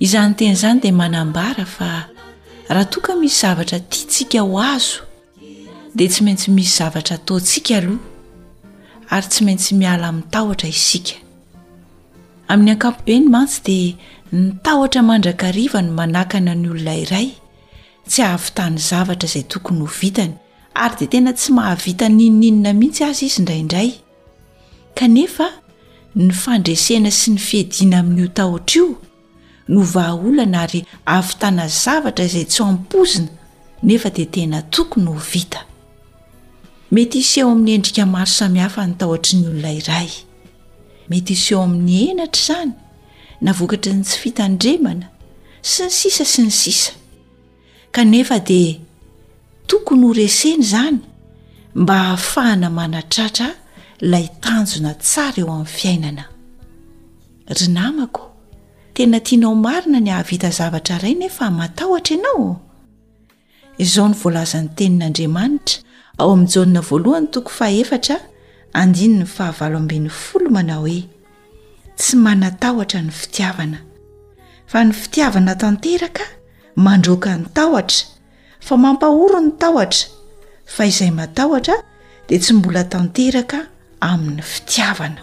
Izany teny izany dia manambara fa raha toa ka misy zavatra tiantsika ho azo dia tsy maintsy misy zavatra ataontsika aloha ary tsy maintsy miala amin'ny tahotra isika. Amin'ny ankapobeny mantsy dia ny tahotra mandrakariva no manakana ny olona iray tsy hahavitany zavatra izay tokony ho vitany ary dia tena tsy mahavita n'inon'inona mihitsy aza izy indraindray. Kanefa, ny fandresena sy ny fiadiana amin'io tahotra io no vahaolana ary ahavitana zavatra izay tsy ampoizina nefa dia tena tokony ho vita. Mety hiseho amin'ny endrika maro samihafa ny tahotry ny olona iray. Mety hiseho amin'ny henatra izany na vokatry ny tsy fitandremana, sy ny sisa sy ny sisa. kanefa dia tokony ho resena izany mba hahafahana manatratra ilay tanjona tsara eo amin'ny fiainana ry namako tena tianao marina ny hahavita zavatra ray nefa matahotra ianao izao ny voalazan'ny tenin'andriamanitra ao amin'ny jaona voalohany toko fahefatra andiny ny fahavalo ambin'ny folo manao hoe tsy manatahotra ny fitiavana fa ny fitiavana tanteraka mandroaka ny tahotra fa mampahory ny tahotra fa izay matahotra dia tsy mbola tanteraka amin'ny fitiavana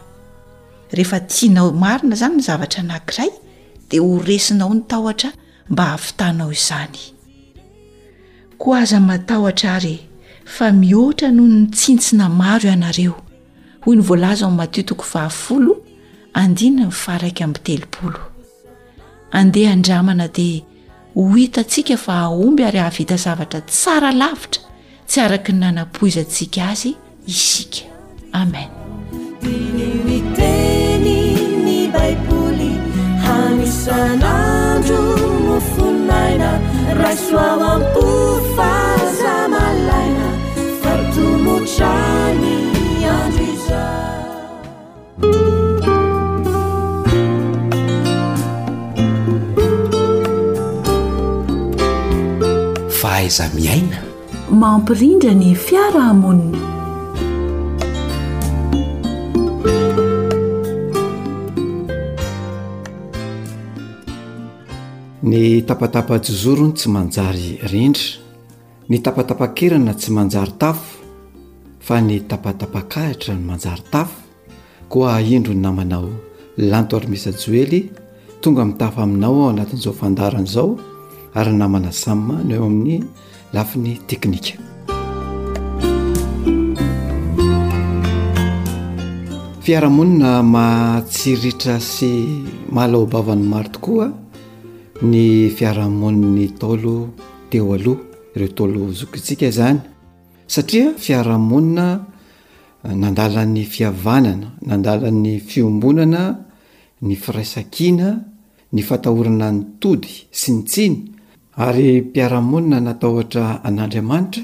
rehefa tianao marina izany ny zavatra anankiray dia ho resinao ny tahotra mba hahavitanao izany koa aza matahotra ary fa mihoatra noho ny tsintsina maro ianareo hoy ny voalaza ao Matio toko fahafolo andininy ny faharaika amin'ny telopolo andeha andramana dia ho hitantsika fa hahomby ary hahavita zavatra tsara lavitra tsy araka ny nanapoizantsika azy isika amen Fahaiza-miaina, mampirindra ny fiarahamonina. Ny tapatapa-jozoro tsy manjary rindra. Ny tapatapakirana tsy manjary tafo fa ny tapatapakahitra no manjary tafo koa indro ny namanao Lanto Armisa Joely tonga mitafa aminao ao anatin'izao fandarana izao ary namana Sam no eo amin'ny lafiny teknika. Fiarahamonina mahatsiritra sy mahalaobavan'ny maro tokoa ny fiarahamonin'ny Ntaolo teo aloha ireo tolo zokintsika izany satria fiarahamonina nandalan'ny fihavanana nandalan'ny fiombonana ny firaisankina ny fatahorana ny tody sy ny tsiny ary mpiarahamonina natahotra an'andriamanitra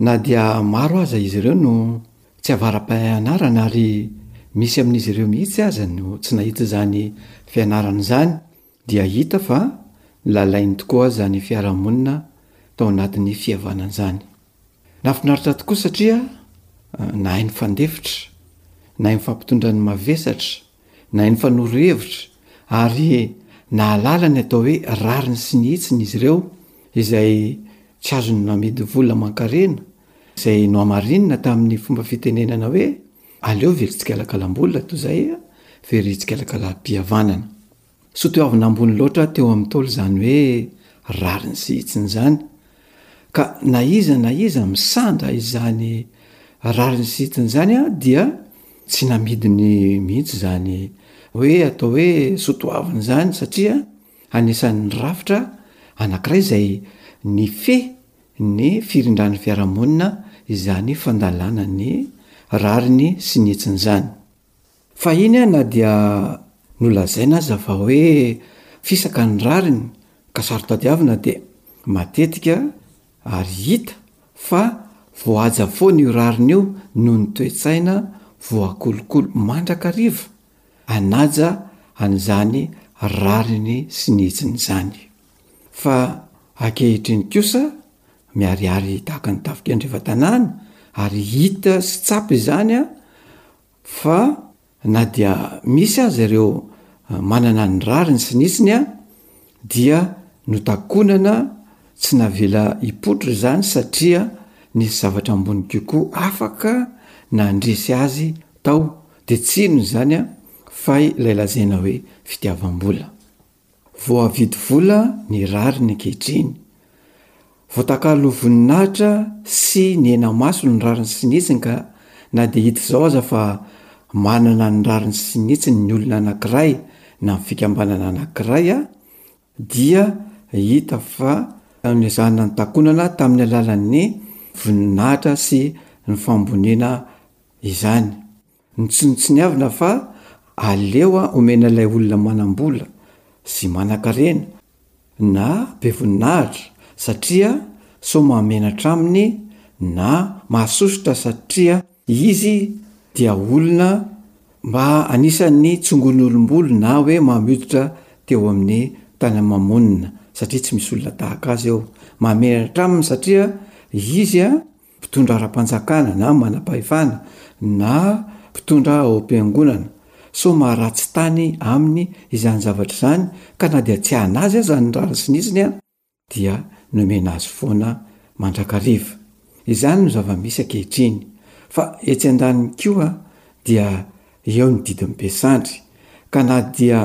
na dia maro aza izy ireo no tsy avara-paanarana ary misy amin'izy ireo mihitsy aza no tsy nahita izany fianarana izany Dia hita fa lalainy tokoa izany fiarahamonina tao anatin'ny fihavanana izany. Nahafinaritra tokoa satria nahay nifandefitra, nahay nifampitondra ny mavesatra, nahay nifanoro hevitra ary nahalala ny atao hoe rariny sy ny hitsiny izy ireo izay tsy azony namidy vola aman-karena izay nohamarinina tamin'ny fomba fitenenana hoe aleo very tsikalakalam-bola toy izay very tsikalakalam-pihavanana. Sotoavina ambony loatra teo amin'ny Ntaolo izany hoe rariny sy hitsiny izany, ka na iza na iza misandra izany rariny sy hitsiny izany dia tsy namidiny mihitsy izany hoe atao hoe sotoavina izany satria anisan'ny rafitra anankiray izay nifehy ny firindran'ny fiarahamonina izany fandalana ny rariny sy ny hitsiny izany. Fahiny na dia nolazaina aza fa hoe fisaka ny rariny ka saro-tadiavina dia matetika ary hita fa voahaja foana io rariny io noho ny toe-tsaina voakolokolo mandrakariva hanaja an'izany rariny sy ny hitsiny izany. Fa ankehitriny kosa, miharihary tahaka ny tafika andrefantanàna, ary hita sy tsapa izany fa na dia misy aza ireo manana ny rariny sy nitsiny dia notakonana tsy navela hipoitra izany satria nisy zavatra ambony kokoa afaka nandresy azy tao, dia tsy inona izany fa ilay lazaina hoe fitiavam-bola. Voavidy vola ny rariny ankehitriny. Voatakalo voninahitra sy nihena maso ny rariny sy ny hetsiny ka na dia hita izao aza fa manana ny rariny sy ny hetsiny ny olona anankiray na ny fikambanana anankiray dia hita fa niezahana nitakonana tamin'ny alalan'ny voninahitra sy ny famboniana izany. Notsinontsiniavina fa aleo omena ilay olona manam-bola sy manan-karena na be voninahitra satria sao mahamenatra aminy na mahasosotra satria izy dia olona mba anisan'ny tsongon'olom-bolo na hoe mahamiototra teo amin'ny tany mamonina satria tsy misy olona tahaka azy eo. Mahamenatra aminy satria izy mpitondra ara-panjakana na manam-pahefana na mpitondra ao am-piangonana sao maharatsy tany aminy izany zavatra izany ka na dia tsy hana azy aza ny rariny sy ny iziny dia nomena azy foana mandrakariva. Izany no zava-misy ankehitriny fa etsy an-daniny koa dia eo ny didin'ny be sandry ka na dia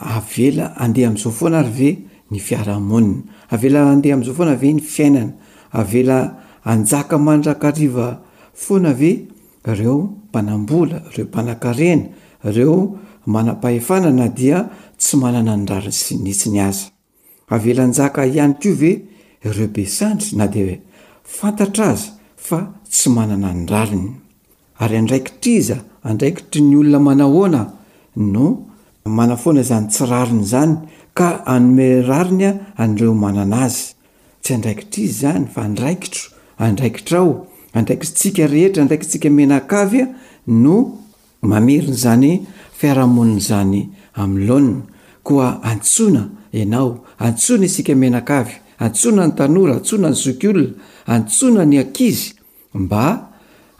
Avela andeha amin'izao foana ary ve ny fiarahamonina? Avela andeha amin'izao foana ve ny fiainana? Avela hanjaka mandrakariva foana ve ireo mpanam-bola, ireo mpanan-karena, ireo manam-pahefana na dia tsy manana ny rariny sy ny hitsiny aza? Avelan-jaka ihany koa ve ireo be sandry na dia fantatra aza fa tsy manana ny raliny? Ary andraikitr'iza, andraikitry ny olona manahoana no manafoana izany tsy rariny izany ka hanome rariny an'ireo manana azy? Tsy andraikitr'iza izany fa andraikitro, andraikitrao, andraikitsika rehetra, andraikitsika mianakavy no Mamerina izany fiarahamonina izany amin'ny laoniny, koa antsoina ianao, antsoina isika mianakavy, antsoina ny tanora, antsoina ny zokiolona, antsoina ny ankizy mba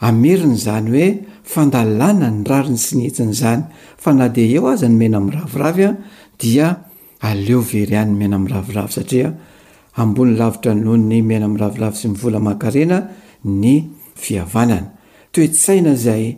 hamerina izany hoe fandalana ny rariny sy ny hetsiny izany, fa na dia eo aza ny mena miraviravy dia aleo very any ny mena miraviravy satria ambony lavitra noho ny mena miraviravy sy ny vola aman-karena ny fihavanana. Toe-tsaina izay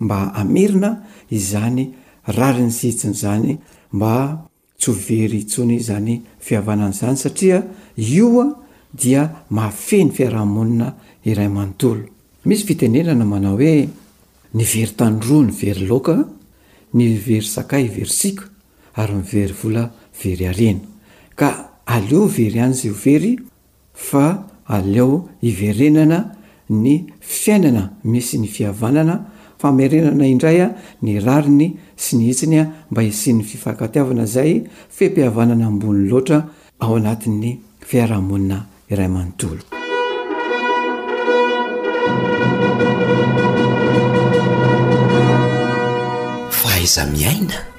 mba hamerina izany rariny sy hitsiny izany mba tsy ho very intsony izany fihavanana izany satria io dia mahafehy ny fiaraha-monina iray manontolo. Misy fitenenana manao hoe, ny very tany roa ny very laoka, ny very sakay very siko ary ny very vola very harena. Ka aleo very any izay ho very fa aleo hiverenana ny fiainana misy ny fihavanana, famerenana indray ny rariny sy ny hitsiny mba hisian'ny fifankatiavana izay fehim-pihavanana ambony loatra ao anatin'ny fiarahamonina iray manontolo. Fahaiza-miaina?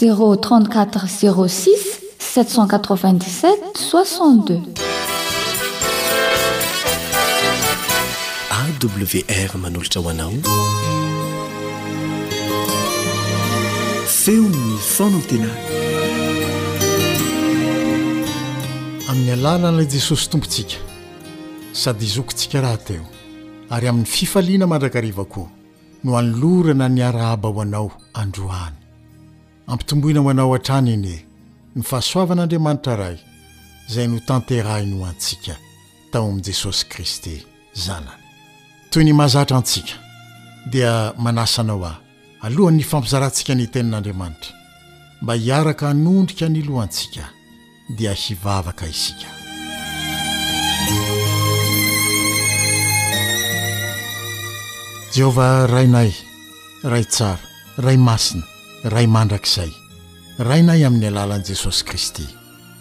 Zéro trente quatre zéro six sept cent quatre vingt dix sept soixante deux. AWR manolotra ho anao feon'ny fanantenana. Amin'ny alalan'ilay Jesosy Tompontsika sady Zokintsika rahateo ary amin'ny fifaliana mandrakariva koa. no anolorana ny arahaba ho anao androany. Ampitomboina ho anao hatrany anie ny fahasoavan'Andriamanitra Ray izay notanterahiny ho antsika tao amin'i Jesosy Kristy Zanany. Toy ny mahazatra antsika, dia manasa anao aho, alohan'ny hifampizarantsika ny Tenin'Andriamanitra, mba hiaraka hanondrika ny lohantsika. dia hivavaka isika. Jehovah Rainay, Ray tsara, Ray masina, Ray mandrakizay, Rainay amin'ny alalan'i Jesosy Kristy,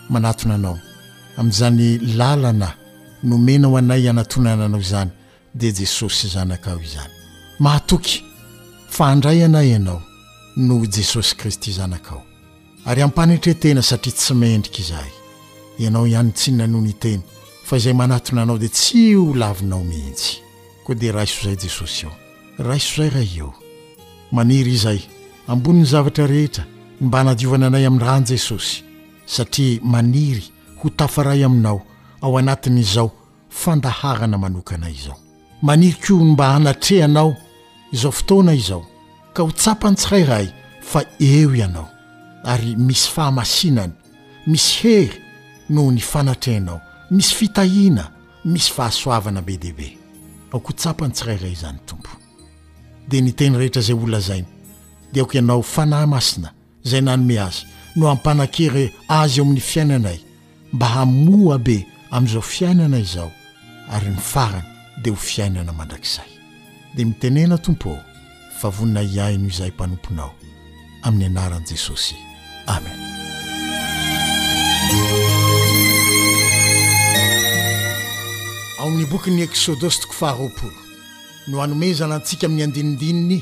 manatona Anao, amin'izany lalana nomenao anay hanatonana Anao izany, dia Jesosy Zanakao izany. Mahatoky fa handray anay Ianao noho Jesosy Kristy Zanakao. Ary am-panetren-tena satria tsy mendrika izahay. Ianao ihany tsy nino ny Teny, fa izay manatona Anao dia tsy ho lavinao mihitsy. Koa dia raiso izay Jesosy ô. Raiso izay Ray ô. Maniry izay, ambonin'ny zavatra rehetra, ny mba hanadiovana anay amin'ny Ràn'i Jesosy, satria maniry ho tafaray Aminao ao anatin'izao fandaharana manokana izao. Maniry koa ny mba hanatrehanao izao fotoana izao ka ho tsapan'ny tsirairay fa eo ianao ary misy fahamasinana, misy hery noho ny fanatrehanao, misy fitahiana, misy fahasoavana be dia be. Aoka ho tsapan'ny tsirairay izany Tompo. Dia ny teny rehetra izay holazainy dia aoka ianao Fanahy Masina izay nanome azy no hampanan-kery azy eo amin'ny fiainanay mba hamoha be amin'izao fiainana izao ary ny farany dia ho fiainana mandrakizay. Dia mitenena Tompo ô fa vonona hihaino izahay mpanomponao amin'ny anaran'i Jesosy. Amen. Ao amin'ny bokin'ny Eksodosy toko faharoapolo no hanomezana antsika amin'ny andinindininy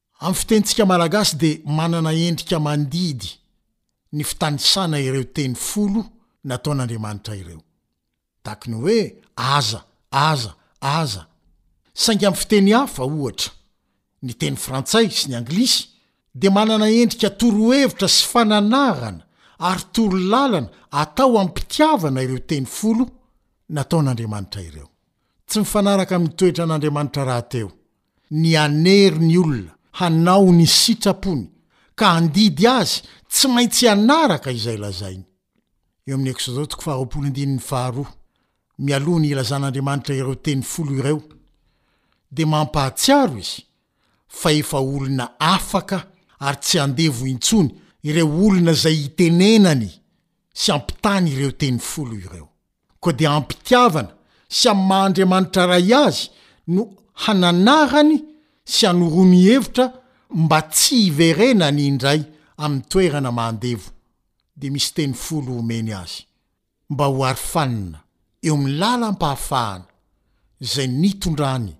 Amin'ny fitenintsika malagasy dia manana endrika mandidy ny fitanisana ireo teny folo nataon'Andriamanitra ireo. Tahaky ny hoe aza, aza, aza. Saingy amin'ny fiteny hafa, ohatra, ny teny frantsay sy ny anglisy, dia manana endrika torohevitra sy fananarana ary torolalana atao amim-pitiavana ireo teny folo nataon'Andriamanitra ireo. Tsy mifanaraka amin'ny toetran'Andriamanitra rahateo ny hanery ny olona hanao ny sitrapony ka handidy azy tsy maintsy hanaraka izay lazainy. Eo amin'ny Eksodo toko faharoapolo andininy faharoa, mialoha ny hilazan'Andriamanitra ireo teny folo ireo, dia mampahatsiaro Izy fa efa olona afaka ary tsy andevo intsony ireo olona izay itenenany sy ampitany ireo teny folo ireo. koa dia am-pitiavana sy amin'ny maha Andriamanitra Ray Azy no hananarany sy hanoroany hevitra mba tsy hiverenany indray amin'ny toerana mahandevo, dia misy teny folo omeny azy mba ho arofanina eo amin'ny lalam-pahafahana izay nitondrany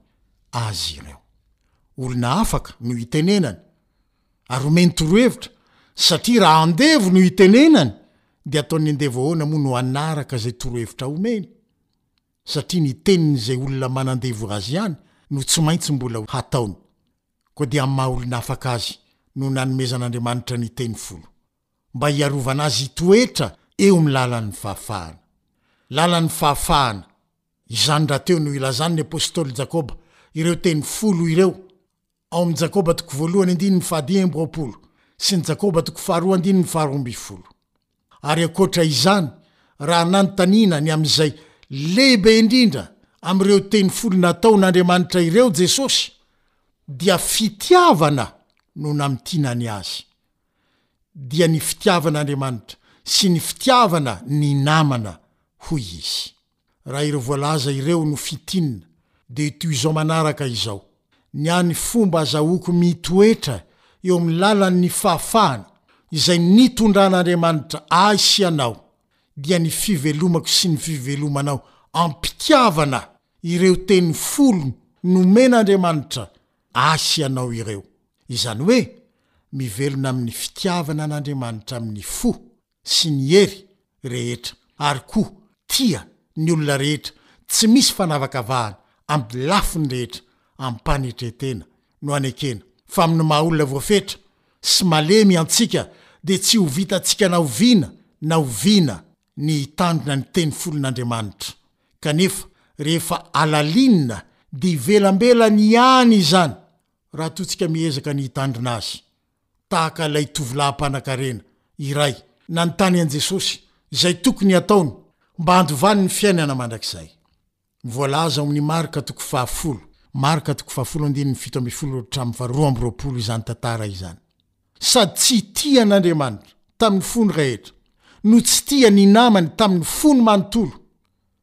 azy ireo. Olona afaka no itenenany. ary omeny torohevitra satria raha andevo no itenenany dia ataon'ny andevo ahoana moa no hanaraka izay torohevitra omeny? satria ny tenin'izay olona manandevo azy ihany no tsy maintsy mbola ho hataony. Koa dia amin'ny maha olona afaka azy no nanomezan'Andriamanitra ny teny folo mba hiarovana azy hitoetra eo amin'ny lalan'ny fahafahana. Lalan'ny fahafahana. Izany rahateo no ilazan'ny apostoly Jakoba ireo teny folo ireo Ao amin'ny Jakoba toko voalohany andininy fahadimy amby roapolo sy ny Jakoba toko faharoa andininy faharoa ambin'ny folo. Ary ankoatra izany, raha nanontaniana ny amin'izay lehibe indrindra amin'ireo teny folo nataon'Andriamanitra ireo Jesosy, dia fitiavana no namintinany azy. Dia ny fitiavan'Andriamanitra sy ny fitiavana ny namana, hoy izy. Raha ireo voalaza ireo no fitinina dia toy izao manaraka izao ny any fomba azahoako mitoetra eo amin'ny lalan'ny fahafahana izay nitondran'Andriamanitra ahy sy anao dia ny fivelomako sy ny fivelomanao am-pitiavana ireo teny folo nomen'Andriamanitra ahy sy anao ireo izany hoe mivelona amin'ny fitiavana an'Andriamanitra amin'ny fo sy ny hery rehetra ary koa tia ny olona rehetra tsy misy fanavakavahana amin'ny lafiny rehetra ampanetretena no anekena fa amin'ny maha olona voafetra sy malemy antsika dia tsy ho vitantsika na oviana na oviana ny hitandrina ny teny folon'Andriamanitra kanefa rehefa alalinina dia ivelambelany ihany izany raha toa tsika miezaka ny hitandrina azy tahaka ilay tovolahy mpanankarena iray nanontany an'i Jesosy izay tokony hataony mba handovany ny fiainana mandrakizay. Voalaza ao amin'ny Marka toko fahafolo, Marka toko fahafolo andininy fito ambin'ny folo hatramin'ny faharoa amby roapolo izany tantara izany. Sady tsy tia an'Andriamanitra tamin'ny fony rehetra no tsy tia ny namany tamin'ny fony manontolo.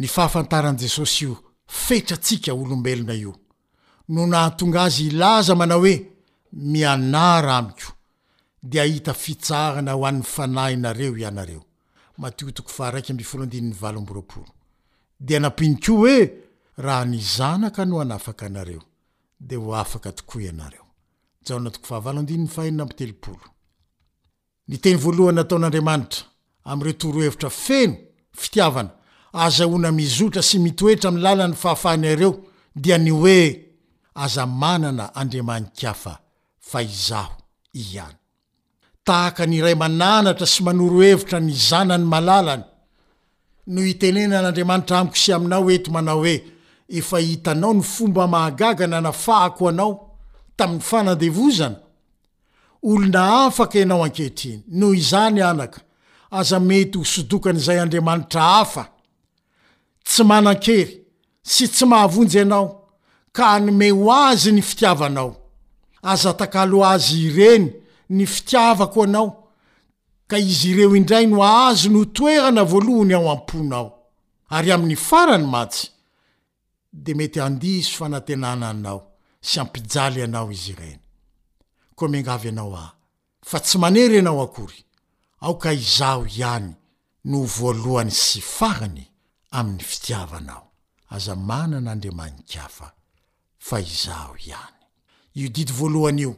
Ny fahafantaran'i Jesosy io fetrantsika olombelona io no nahatonga azy hilaza manao hoe, Mianara amiko, dia hahita fitsaharana ho an'ny fanahinareo hianareo. Matio toko faha-iraika ambin'ny folo andininy valo amby roapolo. Dia nampiany koa hoe, Raha ny Zanaka no hanafaka anareo, dia ho afaka tokoa ianareo. Jaona toko fahavalo andininy fahenina amby telopolo. Ny teny voalohany nataon'Andriamanitra amin'ireo torohevitra feno fitiavana ahazahoana mizotra sy mitoetra amin'ny lalan'ny fahafahana ireo dia ny hoe, Aza manana andriamani-kafa fa Izaho ihany. Tahaka ny ray mananatra sy manoro hevitra ny zanany malalany no itenenan'Andriamanitra amiko sy aminao eto manao hoe, Efa hitanao ny fomba mahagaga nanafahako anao tamin'ny fanandevozana? Olona afaka ianao ankehitriny. Noho izany, anaka, aza mety ho sodokan'izay andriamanitra hafa tsy manan-kery sy tsy mahavonjy anao ka hanome ho azy ny fitiavanao. Aza atakalo azy ireny ny fitiavako anao ka izy ireo indray no azony ho toerana voalohany ao am-ponao. Ary amin'ny farany mantsy, dia mety handiso fanantenana anao sy hampijaly anao izy ireny. Koa miangavy anao aho, fa tsy manery ianao akory, aoka izaho ihany no ho voalohany sy farany amin'ny fitiavanao. Aza manana andriamani-kafa fa izaho ihany. Io didy voalohany io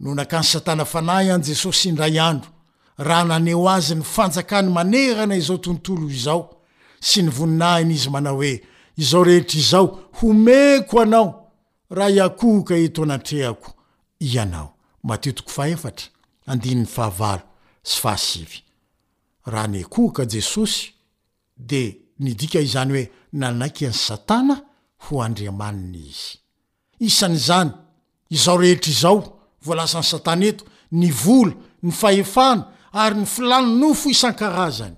no nakan'i Satana fanahy an'i Jesosy indray andro, raha naneho azy ny fanjakany manerana izao tontolo izao sy ny voninahiny izy manao hoe, Izao rehetra izao homeko anao raha hiakohoka eto anatrehako ianao. Matio toko fahefatra, andininy fahavalo sy fahasivy. Raha nikohoka Jesosy, dia nidika izany hoe nanaiky an'i Satana ho andriamaniny izy. isan'izany izao rehetra izao voalazan'i Satana eto, ny vola, ny fahefana ary ny filàn'ny nofo isan-karazany.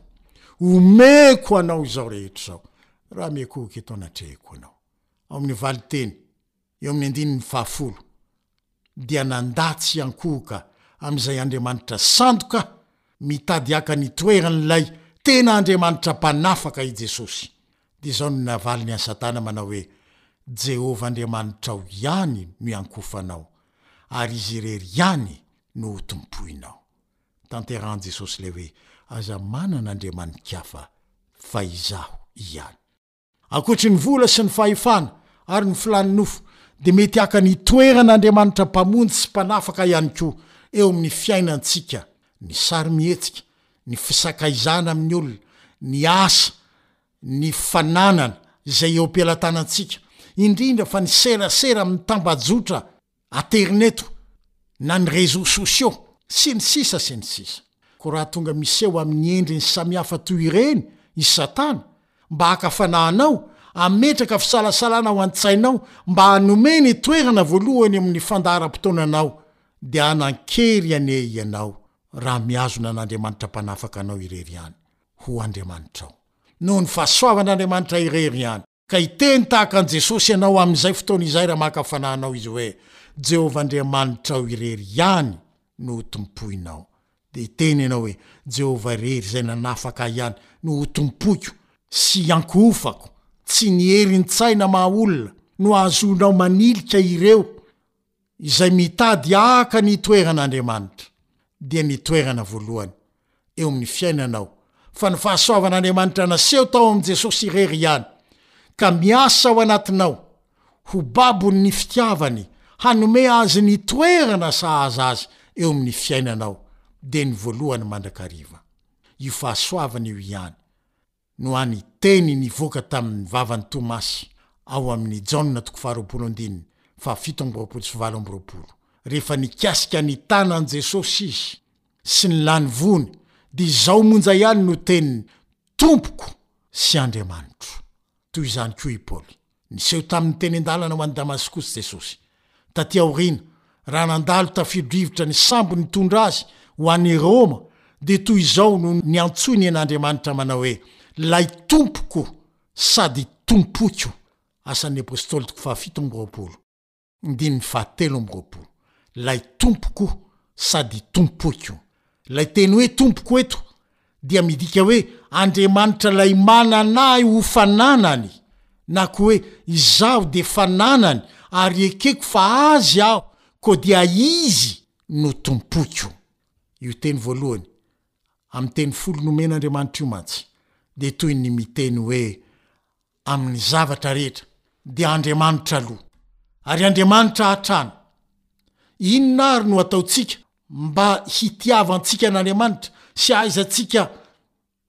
Omeko anao izao rehetra izao, raha miakohoka eto anatrehiko anao. Ao amin'ny valinteny eo amin'ny andininy fahafolo dia nandà tsy hiankohoka amin'izay andriamanitra sandoka mitady haka ny toeran'ilay tena Andriamanitra mpanafaka i Jesosy. Dia izao no navaliny an'i Satana manao hoe, Jehovah Andriamanitrao ihany no iankohofanao, ary izy irery ihany no hotompoinao. Tanterahin'i Jesosy ilay hoe, Aza manana andriamani-kafa fa izaho ihany. Ankoatry ny vola sy ny fahefana ary ny filàn'ny nofo, dia mety haka ny toeran'Andriamanitra Mpamonjy sy Mpanafaka ihany koa eo amin'ny fiainantsika ny sarimihetsika ny fisakaizana amin'ny olona, ny asa, ny fananana izay eo am-pelatanantsika, indrindra fa ny serasera amin'ny tambajotra aterineto na ny réseaux sociaux, sy ny sisa sy ny sisa. Koa raha tonga miseho amin'ny endriny samihafa toy ireny i Satana mba haka fanahy anao, hametraka fisalasalana ao an-tsainao mba hanome ny toerana voalohany eo amin'ny fandaharam-potoananao, dia hanan-kery anie ianao raha mihazona an'Andriamanitra Mpanafaka anao irery ihany ho Andriamanitrao. Noho ny fahasoavan'Andriamanitra irery ihany ka hiteny tahaka an'i Jesosy ianao amin'izay fotoana izay raha maka fanahy anao izy hoe, Jehovah Andriamanitrao irery ihany no hotompoinao. Dia hiteny ianao hoe, Jehovah irery izay nanafaka ahy ihany no hotompoiko sy hiankohofako. Tsy ny herin-tsaina maha olona no hahazoanao manilika ireo izay mitady haka ny toeran'Andriamanitra, dia ny toerana voalohany eo amin'ny fiainanao, fa ny fahasoavan'Andriamanitra naseho tao amin'i Jesosy irery ihany, ka miasa ao anatinao ho babon'ny fitiavany, hanome Azy ny toerana sahaza Azy eo amin'ny fiainanao, dia ny voalohany mandrakariva. Io fahasoavana io ihany no any teny nivoaka tamin' ny vavan' Tomasy ao amin' i Jaona toko faharoapolo andininy fahafito amby roapolo sy valo amby roapolo, rehefa nikasika ny tanan' Jesosy izy sy ny lany vohony, dia izao monja ihany no teniny, Tompoko sy Andriamanitro. Toy izany koa i Paoly. Niseho tamin'ny teny an-dalana ho any Damaskosy Jesosy. Tatỳ aoriana, raha nandalo tafio-drivotra ny sambo nitondra azy ho any Roma, dia toy izao no niantsoiny an'Andriamanitra manao hoe, Lay Tompoko sady Tompoiko. Asan' ny Apôstôly toko fahafito amby roapolo. Ndininy fahatelo amby roapolo, Lay Tompoko sady Tompoiko. Lay teny hoe Tompoko eto dia midika hoe Andriamanitra lay manana ahy ho fananany, na koa hoe izaho dia fananany ary ekeko fa Azy aho koa dia Izy no Tompoiko. Io teny voalohany amin'ny teny folo nomen'Andriamanitra io mantsy dia toy ny miteny hoe amin'ny zavatra rehetra dia Andriamanitra aloha, ary Andriamanitra hatrany. Inona àry no ataontsika mba hitiavantsika an'Andriamanitra sy hahaizantsika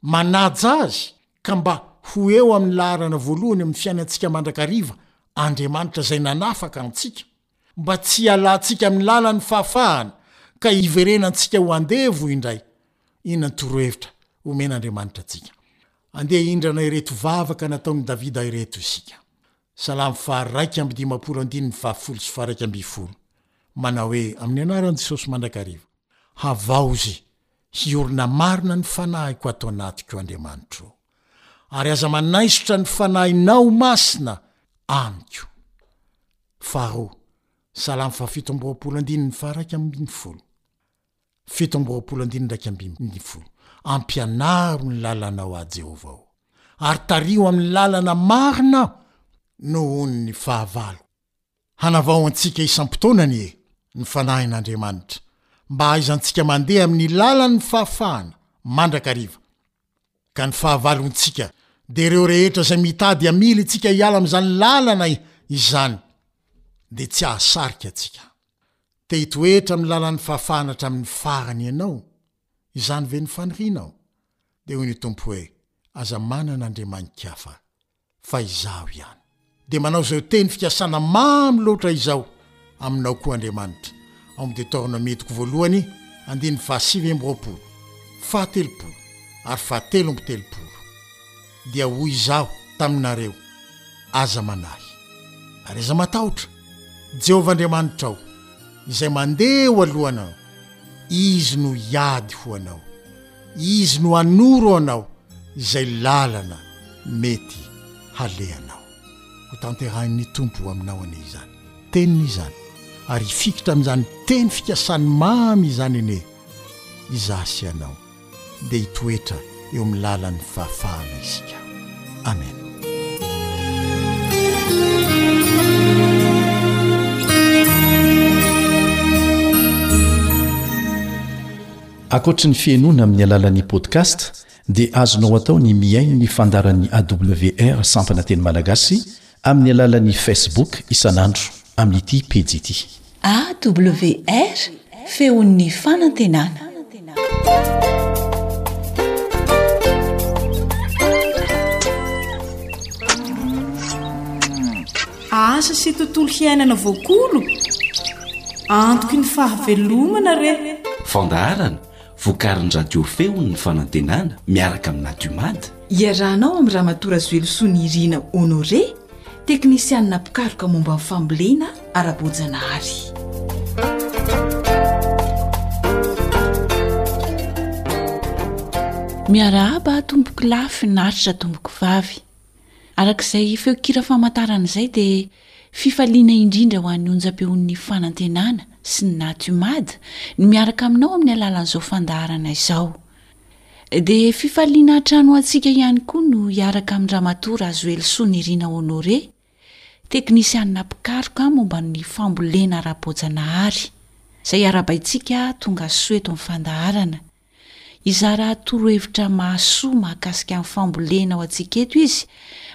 manaja azy ka mba ho eo amin'ny laharana voalohany amin'ny fiainantsika mandrakariva, Andriamanitra izay nanafaka antsika? mba tsy hialantsika amin'ny lalan'ny fahafahana ka hiverenantsika ho andevo indray, inona ny torohevitra omen'Andriamanitra antsika? Andeha hindrana ireto vavaka nataon'i Davida ireto isika, Salamo faha iraika amby dimampolo andininy faha folo sy faha iraika ambin'ny folo, manao hoe, Amin'ny anaran'i Jesosy mandrakariva, havaozy, hiorina marina ny fanahiko ato anatiko, Andriamanitro ô. ary aza manaisotra ny fanahinao masina amiko. Faharoa, Salamo fahafito amby roapolo andininy faha-iraika ambin'ny folo. Fito amby roapolo andininy iraika ambin'ny folo. Ampianaro ny lalanao aho Jehovah o, ary tariho amin'ny lalana marina aho nohon'ny fahavaloko. Hanavao antsika isam-potoana anie ny Fanahin'Andriamanitra, mba hahaizantsika mandeha amin'ny lalan'ny fahafahana mandrakariva. Ka ny fahavalontsika dia ireo rehetra izay mitady hamily antsika hiala amin'izany lalana izany, dia tsy hahasarika antsika. Te hitoetra amin'ny lalan'ny fahafahana hatramin'ny farany ianao? Izany ve no fanirianao? Dia hoy ny Tompo hoe, Aza manana andriamani-kafa. fa izaho ihany. Dia manao izao teny fikasana mamy loatra izao aminao koa Andriamanitra, ao amin'ny Deoteronomiadiko voalohany, andininy fahasivy amby roapolo, fahatelopolo ary fahatelo amby telopolo. Dia hoy izaho taminareo, Aza manahy, ary aza matahotra, Jehovah Andriamanitrao, izay mandeha eo alohanao, izy no hiady ho anao. Izy no hanoro anao izay lalana mety halehanao. Hotanterahin'ny Tompo ho aminao anie izany Teniny izany, ary hifikitra amin'izany teny fikasany mamy izany anie izaho sy ianao, dia hitoetra eo amin'ny lalan'ny fahafahana isika. Amen. Ankoatry ny fihainoana amin'ny alalan'ny podcast dia azonao atao ny mihaino ny fandaharan'ny AWR sampana teny malagasy amin'ny alalan'ny Facebook isan'andro amin'ity pejy ity. AWR, Feon'ny Fanantenana. Asa sy tontolo hiainana voakolo? Antoky ny fahavelomana re! Fandaharana, vokarin'ny Radio Feon'ny Fanantenana miaraka amin'ny Natiomad. Iarahanao amin'i Ramatoa Razoelosoa Nirina Honoré, teknisianina mpikaroka momba ny fambolena ara-boajanahary. Miarahaba tompoko lahy finaritra tompoko vavy. Araka izay feon-kira famantarana izay dia fifaliana indrindra ho an'ny onjam-peon'ny fanantenana sy ny Natumad ny miaraka aminao amin'ny alalan'izao fandaharana izao. Dia fifaliana hatrany ho antsika ihany koa no hiaraka amin'i Ramatoa Razoelisoa Nirina Honoré, teknisianina mpikaroka momba ny fambolena ara-boajanahary, izay arahabaintsika tonga soa eto amin'ny fandaharana. Hizara torohevitra mahasoa mahakasika ny fambolena ho antsika eto izy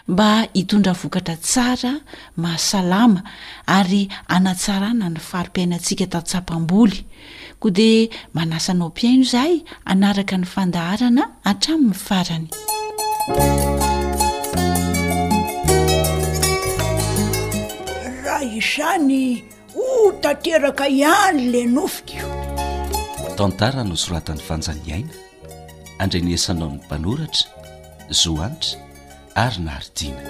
mba hitondra vokatra tsara, mahasalama ary hanatsarana ny fari-piainantsika tantsapam-boly. Koa dia manasa anao mpihaino izahay hanaraka ny fandaharana hatramin'ny farany. Raha izany Ho tanteraka ihany le nofiko. Tantara nosoratan'i Vanja Niaina, andrenesanao ny mpanoratra, Zo Hanitra ary Naridiana.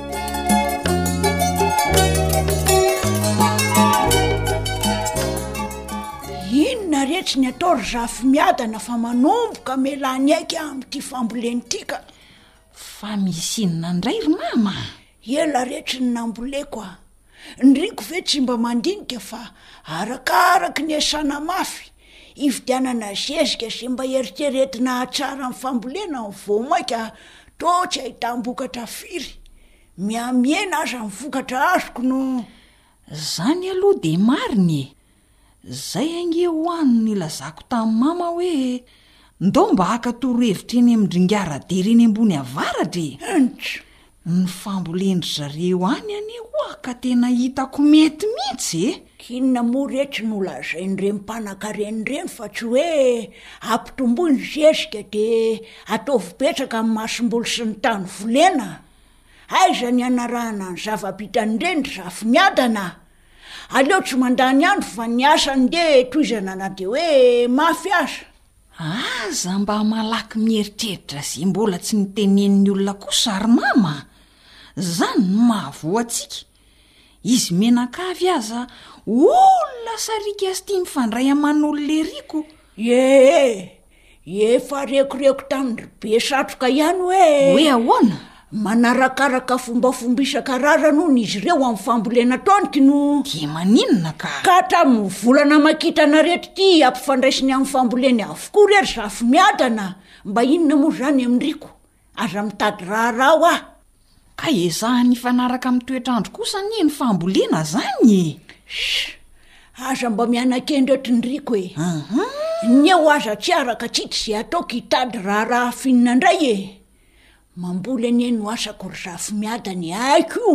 Inona re tsy ny atao ry Rafomiadana fa manomboka melaniaika amin'ity fambolena ity ka. Fa misy inona indray ry mama? Ela re tsy namboleko a! Ny riko ve tsy mba mandinika fa arakaraky ny asana mafy, hividianana zezika sy mba eritreretina hahatsara ny fambolena no vao mainka toa tsy ahitam-bokatra firy. Mihamihena aza ny vokatra azoko no. Zany aloha dia marina e! Zay ange ho'a no nilazako tamin'i Mama hoe, ndao mba haka torohevitra eny amin'i Dringaradera eny ambony avaratra e! Huncch! Ny fambolen-dry zareo any anie ho'a ka tena hitako mety mihitsy e! K'inona moa re tsy nolazain'ireny mpanankarena ireny fa tsy hoe ampitomboy ny zezika dia ataovy betsaka amin'ny masomboly sy ny tany volena? Aiza ny hanarahana ny zava-bitan'ireny ry Zafiniadana a! Aleo tsy mandany andro fa ny asa andeha etoizana na dia hoe mafy aza. Aza mba malaky mieritreritra izay mbola tsy notenenin'ny olona kosa ry mama a! Izany no mahavoa antsika. Izy menankavy aza olona sariaka sy tia mifandray aman'olona erỳ ko. Iee! Efa rekoreko tamin-dry be satroka ihany hoe. Hoe ahoana? Manarakaraka fombafomba isan-karazany hono izy ireo amin'ny fambolena ataony no. Dia maninona ka? Ka hatramin'ny volana mankitana reto ity ampifandraisiny amin'ny famboleny avokoa re ry Zafiamiadana? Mba inona moa izany amin'iriko? Aza mitady raharaha ho ahy! Ka ezahany hifanaraka amin'ny toetr'andro kosa anie ny fambolena zany e! Shh! Aza mba miana-kendry eto ny riko e! Aha! Nia ho aza tsy araka tsy tsy zay ataoko hitady raharaha hafinina ndray e! Mamboly anie no asako ry Zafimaida ny aiko io!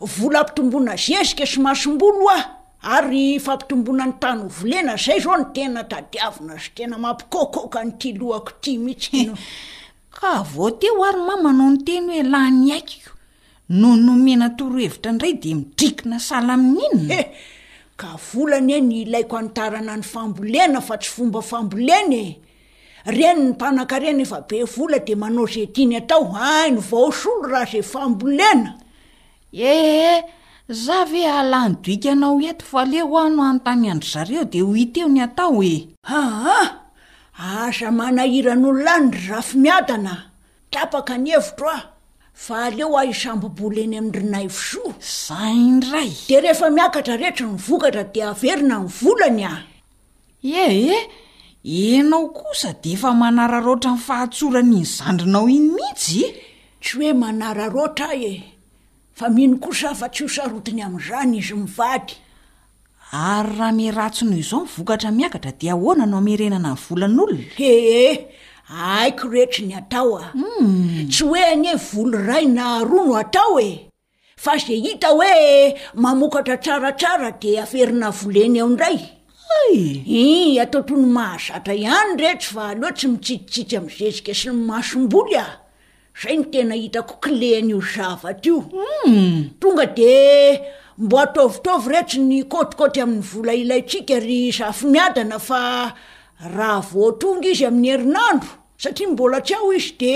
Vola ampitomboina zezika sy masomboly oa ary fampitomboina ny tany ho volena zay zao no tena tadiavina sy tena mampikokoka ny ty lohako ty mitsy no Ka vao teo ary mama no niteny hoe la ny aikiko no nomena torohevitra indray dia midrikina sahala amin'inona? He! Ka vola anie no ilaiko hanitarana ny fambolena fa tsy fomba fambolena e! Reny ny mpanakarena efa be vola de manao ze tiany atao hainy vao solo raha ze fambolena. Ee, za ve halany bikanao eto fa aleo ho aho no hanontany an-dry zareo de ho hita eo ny atao e! Aa! aza manahiran'olona any ry Rafimiadana a! tapaka ny hevitro aho fa aleo aho hisambo-bola eny amin-dry Naivosoa. Za indray! De rehefa miakatra rehetra ny vokatra de averina ny volany a! Ie e! Ianao kosa dia efa manararaotra ny fahatsorany iny zandrinao iny mihitsy e! Tsy hoe manararaotra aho e! Fa mino kosa aho fa tsy ho sarotiny amin'izany izy mivady. Ary raha miharatsy noho izao ny vokatra miakatra dia ahoana no hamerenana ny volan'olona? He e! Haiko retsy ny atao a! Tsy hoe anie voly iray na roa no atao e! Fa ze hita hoe mamokatra tsaratsara de averina volena eo ndray. Hay! Ih, atao toy ny mahazatra ihany retsy fa aleo tsy mitsitsitsitsy amin'ny zezika sy ny masomboly ah! Zay no tena hitako clé an'io zavatra io. Humm! Tonga de mbo ataovitaovy retsy ny kôtikôty amin'ny vola ilaintsika ry Zafimiadana fa raha vao tonga izy amin'ny herinandro, satria mbola tsy ao izy de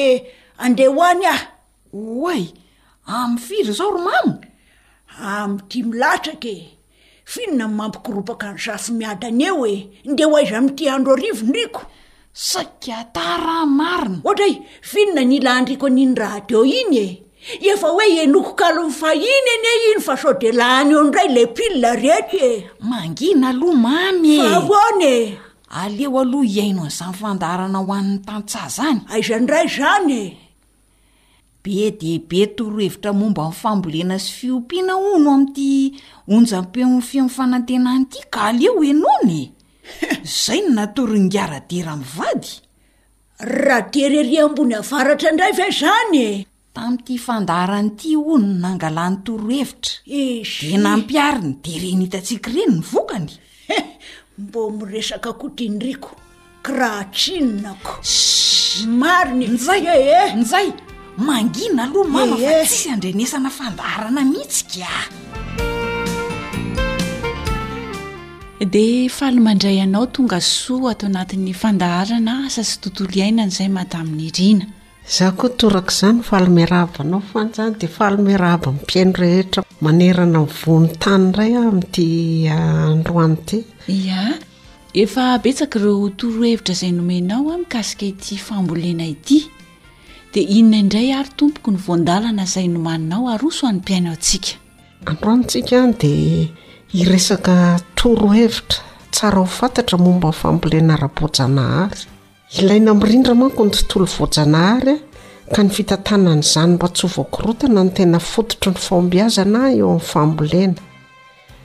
andeha ho any ah! Oay! Amin'ny firy izao ry mamo? Amin'ny dimy latsaka e! F'inona no mampikoropaka ny zafimiadana eo e? Ndeha ho aiza amin'ity andro hariva indriko? Saika tara an, marina! Ohatra hoe f'inona no ilàndriko an'iny radio iny e? Efa hoe henoko kalon'ny fahiny anie iny fa sao dia lany eo indray ilay pile rehetra e! Mangina aloha mamy e! Fa ahoana e? Aleo aloha hihaino an'izany fandaharana ho an'ny tantsaha izany. Aiza indray izany e? Be dia be torohevitra momba ny fambolena sy fiompiana hono amin'ity onjam-peon'ny feon'ny fanantenana ity ka aleo henoina e! Izay no natoron'i Ngara Dera mivady. Raha Dera ery ambony avaratra indray ve izany e? Tamin'ity fandaharana ity hono no nangalany torohevitra. Dia nampihariny dia ren'ny hitantsika ireny ny vokany. He! Mbô miresaka koa ty ndriko ka raha tsinona ko. Shh! Marina e! Njay e e! Njay! Mangina aloha mama fa tsisy andrenesana fandaharana mihitsy kia! Dia faly mandray anao tonga soa ato anatin'ny fandaharana Asa sy Tontolo iainana izay Madame Nirina. Za koa toraka izany faly miarahaba anao Fanja dia faly miarahaba ny mpihaino rehetra manerana ny vohon'ny tany indray aho amin'ity androany ity. Ia, efa betsaka ireo torohevitra izay nomenao aho mikasika ity fambolena ity. Dia inona indray ary tompoko ny voandalana izay nomaninao aroso an'ny mpihaino antsika? Androany tsika dia hiresaka torohevitra tsara ho fantatra momba ny fambolena ara-boajanahary. Ilaina mirindra manko ny tontolo voajanahary ka ny fitantanana izany mba tsy ho voakorotana no tena fototry ny fahombiazana eo amin'ny fambolena.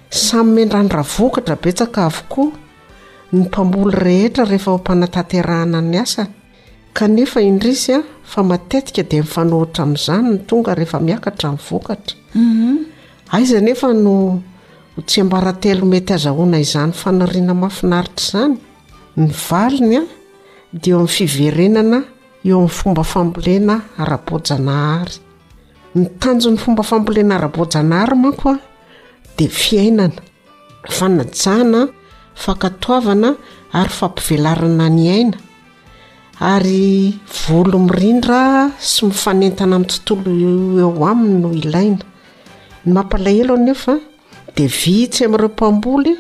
Samy mendrandra vokatra betsaka avokoa ny mpamboly rehetra rehefa eo am-panatanterahana ny asany kanefa indrisy fa matetika dia mifanohitra amin'izany ny tonga rehefa miakatra ny vokatra. Mhm. Aiza anefa no ho tsiambaratelo mety azahoana izany faniriana mahafinaritra izany? Ny valiny dia eo amin'ny fiverenana eo amin'ny fomba fambolena ara-boajanahary. Ny tanjon'ny fomba fambolena ara-boajanahary manko dia fiainana, fanajana, fankatoavana ary fampivelarana ny aina ary voly mirindra sy mifanentana amin'ny tontolo eo aminy no ilaina. Ny mampalahelo anefa dia vitsy amin'ireo mpamboly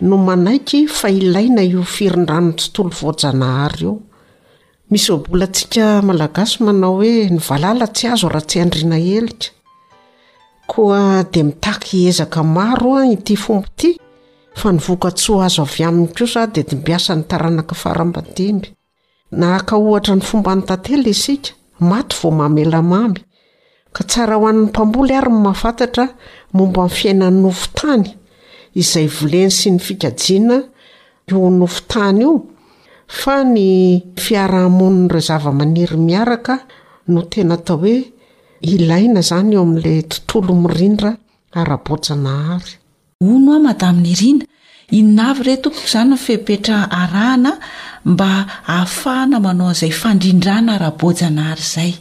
no manaiky fa ilaina io firindran'ny tontolo voajanahary io. Misy ohabolantsika Malagasy manao hoe ny valala tsy azo raha tsy andriana helika. Koa dia mitaky ezaka maro ity fomba ity fa ny vokatsoa azo avy aminy kosa dia dimbiasan'ny taranaka faram-badimby. Nahaka ohatra ny fomban'ny tantely isika, maty vao mamela mamy, ka tsara ho an'ny mpamboly àry ny mahafantatra momba ny fiainan'ny nofon-tany, izay voleny sy ny fikajiana io nofon-tany io, fa ny fiaraha-monin'ireo zavamaniry miaraka no tena atao hoe ilaina izany eo amin'ilay tontolo mirindra ara-boajanahary. Hono an Madame Nirina, inona avy re tompoko izany ny fepetra arahana mba ahafahana manao an'izay fandrindrana ara-boajanahary izay?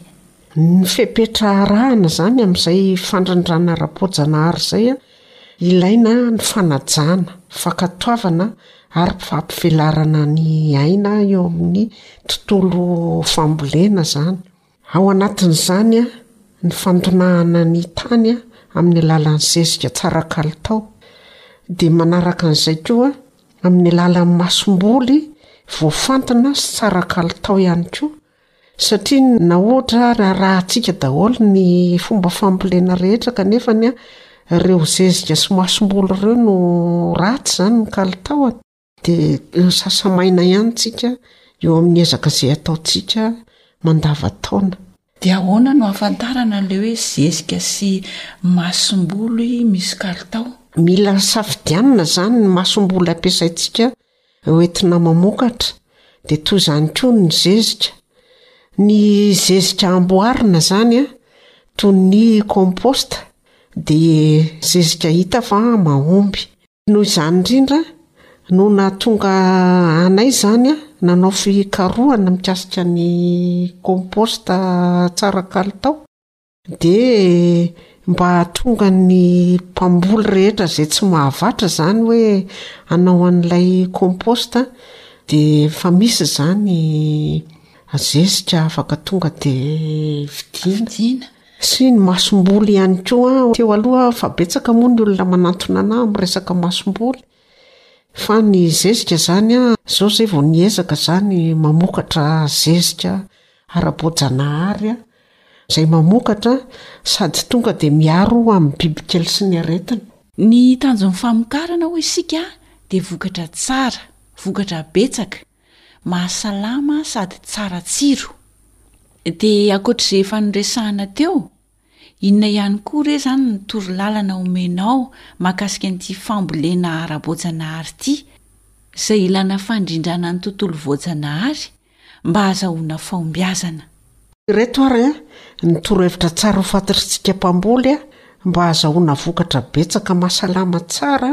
Ny fepetra arahana izany amin'izay fandrindrana ara-boajanahary izay, ilaina ny fanajana, fankatoavana ary fampivelarana ny aina eo amin'ny tontolo fambolena izany. Ao anatin'izany ny fanontonahana ny tany amin'ny alalan'ny zezika tsara kalitao, dia manaraka an'izay koa amin'ny alalan'ny masomboly voafantina sy tsara kalitao ihany koa, satria na ohatra ary arahantsika daholo ny fomba fambolena rehetra kanefa ireo zezika sy masomboly ireo no ratsy izany ny kalitaony, Dia sasa-maina ihany tsika eo amin'ny ezaka izay ataontsika mandava-taona. Dia ahoana no ahafantarana an'ilay hoe zezika sy masomboly misy kalitao? Mila safidianina izany ny masomboly ampiasaintsika hoentina mamokatra, dia toy izany koa ny zezika. Ny zezika amboarina izany, toy ny compost, dia zezika hita fa mahomby. Noho izany indrindra no nahatonga anay izany nanao fikarohana mikasika ny compost tsara kalitao dia mba hahatonga ny mpamboly rehetra izay tsy mahavatra izany hoe hanao an'ilay compost dia efa misy izany zezika afaka tonga dia vidiana. Sy ny masomboly ihany koa aho teo aloha fa betsaka moa ny olona manantona anah amin'ny resaka masomboly fa ny zezika izany aho izao izay vao niezaka izany mamokatra zezika ara-boajanahary aho izay mamokatra sady tonga dia miaro amin'ny bibikely sy ny aretina. Ny tanjon'ny famokarana hoy isika dia vokatra tsara, vokatra betsaka, mahasalama sady tsara tsiro. Dia ankoatr'izay efa noresahana teo, inona ihany koa re izany ny torolalana omenao mahakasika an'ity fambolena ara-boajanahary ity, izay ilana fandrindrana ny tontolo voajanahary mba hahazahoana fahombiazana? Ireto ary ny torohevitra tsara ho fantatr'isika mpamboly mba hahazahoana vokatra betsaka mahasalama tsara,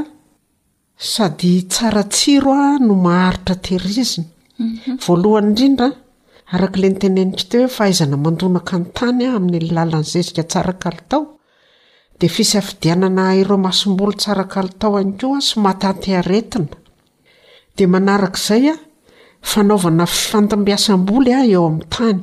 Sady tsara tsiro no maharitra tehirizina. Voalohany indrindra, araka ilay notenenintsika teo hoe fahaizana mandonaka ny tany amin'ny alalan'ny zezika tsara kalitao, dia fisafidianana ireo masomboly tsara kalitao ihany koa sy mahatanty aretina. Dia manaraka izay, fanaovana fandombiasam-boly eo amin'ny tany.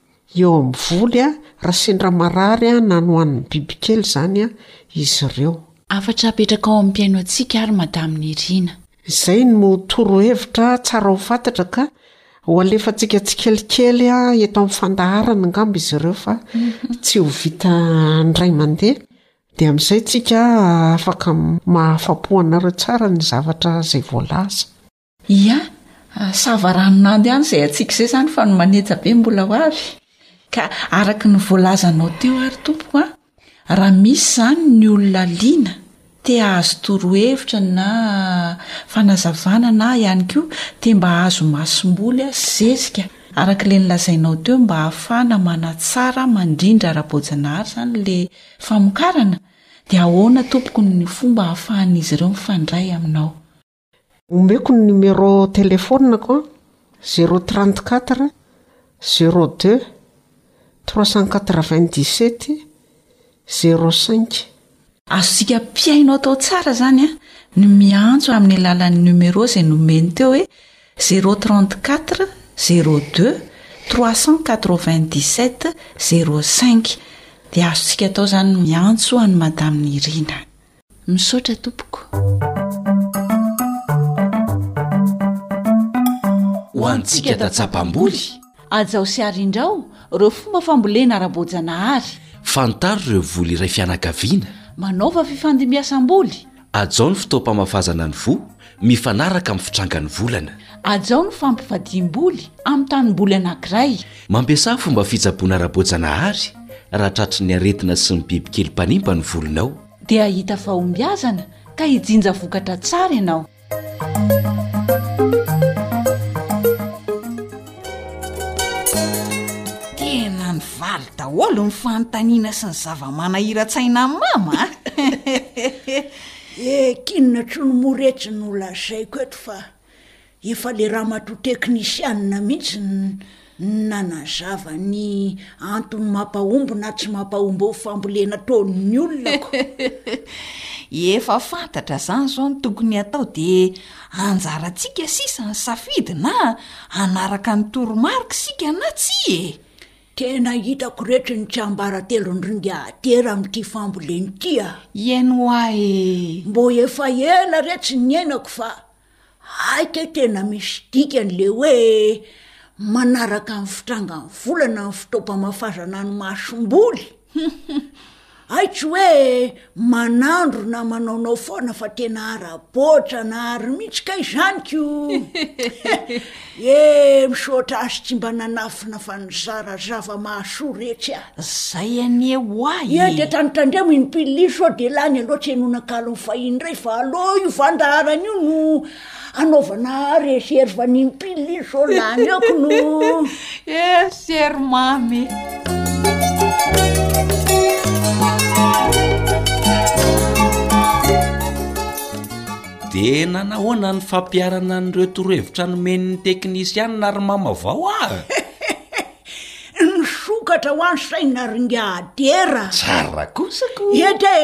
eo amin'ny voly raha sendra marary na nohanin'ny bibikely izany izy ireo. Hafatra apetraka ao amin'ny mpihaino antsika ary Madame Nirina. Izay no torohevitra tsara ho fantatra ka ho alefantsika tsikelikely eto amin'ny fandaharana angamba izy ireo fa tsy ho vita indray mandeha dia amin'izay tsika afaka mahafapo anareo tsara ny zavatra izay voalaza. Ia, sava ranon'andy any izay hatsiaka izay izany fa ny manetsa be mbola ho avy. Ka araka ny voalazanao teo ary tompoko a, raha misy izany ny olona liana te hahazo torohevitra na fanazavana na ihany koa te mba hahazo masomboly sy zezika araka ilay nolazainao teo mba hahafahana manatsara mandrindra ara-boajanahary izany ilay famokarana dia ahoana tompoko ny fomba hahafahan'izy ireo mifandray aminao? Omeko ny numéro téléphone ko, zéro trente quatre, zéro deux, trois cent quatre vingt dix sept, zéro cinq. Azontsika mpihaino atao tsara izany ny miantso amin'ny alalan'ny numéro izay nomeny teo hoe, zéro trente quatre, zéro deux, trois cent quatre vingt dix sept, zéro cinq. Dia azontsika atao izany ny miantso an'i Madame Nirina. Misaotra tompoko. Ho antsika datsapamboly. Ajao sy arindrao reo fomba fambolena ara-boajanahary. Fantaro reo voly iray fianakaviana. Manaova fifandimbiasamboly. Ajao ny fotoam-pamafazana ny voa mifanaraka amin'ny fitrangan'ny volana. Ajao ny fampivadiam-boly amin'ny tanimboly anankiray. Mampiasà fomba fitsaboana ara-boajanahary raha tratry ny aretina sy ny bibikely mpanimba ny volinao. dia hahita fahombiazana ka hijinja vokatra tsara ianao. Tena nivaly daholo ny fanontaniana sy ny zava-manahiran-tsaina an'i mama. Eh, kinona trony moa retsy no lazaiko eto fa Efa le ramatoa teknisianina mihitsy no nanazava ny antony mampahomby na tsy mampahomby eo fambolena ataon'ny olona ko. Efa fantatra zany zao ny tokony atao de anjarantsika sisa ny safidy na hanaraka ny toromarika isika na tsia e! Tena hitako rehetra ny tsiambaratelon-dringa aty amin'ity fambolena ity ah! Ieno ahy e! Mbô efa ela re tsy niainako fa Hay kay tena misy dikany le hoe manaraka ny fitrangan'ny volana ny fotoam-pamafazana ny masomboly hay tsy hoe manandro na manaonao foana fa tena ara-boatra na ary mihitsy kay zany ko Yee misaotra azy tsy mba nanafina fa nizara zava mahasoa retsy a. Zay anie oa e! Iha dia tandrotandremo iny pile iny sao dia lany aleo tsy henoina kalon'ny fahiny indray fa aleo io fandaharana io no hanaovana reserve an'iny pile iny sao lany eo knou. Eh sery mamy e! Dia nanahoana ny fampiharana an'ireo torohevitra nomen'ny teknisianina ary mamavao aho? Nisokatra ho an'i Saina ry Ngadera. Tsara kosa ko! Ete,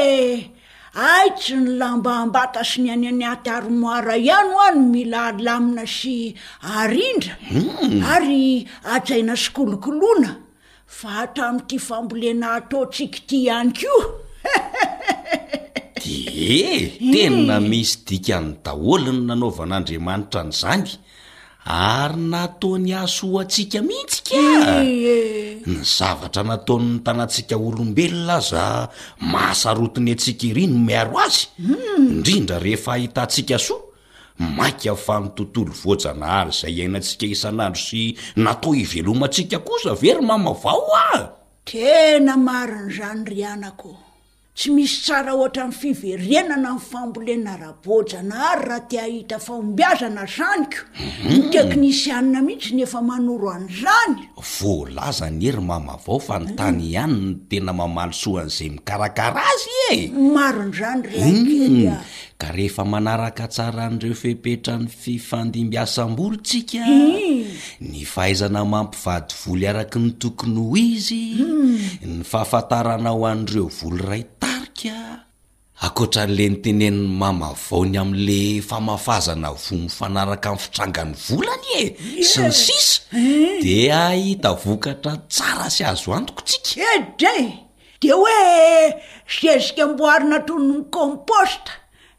hay tsy ny lamba ambata sy ny any anaty armoire ihany hoa no mila alamina sy arindra ary hajaina sy kolokoloina Fa hatramin'ity fambolena ataontsika ity ihany koa Dia tena misy dikany daholo ny nanaovan'Andriamanitra an'izany, ary nataony hahasoa antsika mihitsy ka! Ny zavatra nataon'ny tanantsika olombelona aza mahasarotiny antsika ery ny miaro azy, indrindra rehefa ahitantsika soa Mainka fa ny tontolo voajanahary izay iainantsika isan'andro sy natao hivelomantsika kosa ve ry mama vao a! Tena marina izany ry anako. Tsy misy tsara ohatran'ny fiverenana ny fambolena ara-boajanahary raha te hahita fahombiazana azaniko. Ny teknisianina mihitsy no efa manoro an'izany. Voalaza anie ry mama vao fa ny tany ihany no tena mamaly soa an'izay mikarakara azy e! Marina izany ry lahy kely a! Ka rehefa manaraka tsara an'ireo fepetran'ny fifandimbiasam-bola tsika, ny fahaizana mampivady voly araka ny tokony ho izy, ny fahafantarana ho an'ireo voly iray tarika, akoatra an'le nitenenin'i Mama vao ny amin'le famafazana voa mifanaraka amin'ny fitrangan'ny vola anie e! sy ny sisa, dia hahita vokatra tsara sy azo antoka tsika. Edrey! Dia hoe zezika amboarina toy ny compost,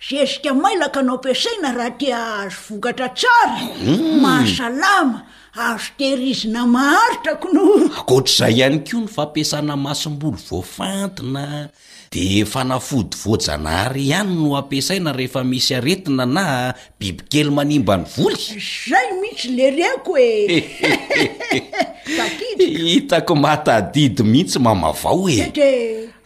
zezika mailaka no ampiasaina raha te hahazo vokatra tsara, hmm. mahasalama, azo tehirizina maharitra kono. Ankoatr'izay ihany koa ny fampiasana masomboly voafantina dia fanafody voajanahary ihany no ampiasaina rehefa misy aretina na Bibikely manimba ny voly? Zay mihitsy le reko e! Tafiditra! Hitako mahatadidy mihitsy mamavao e! Tete!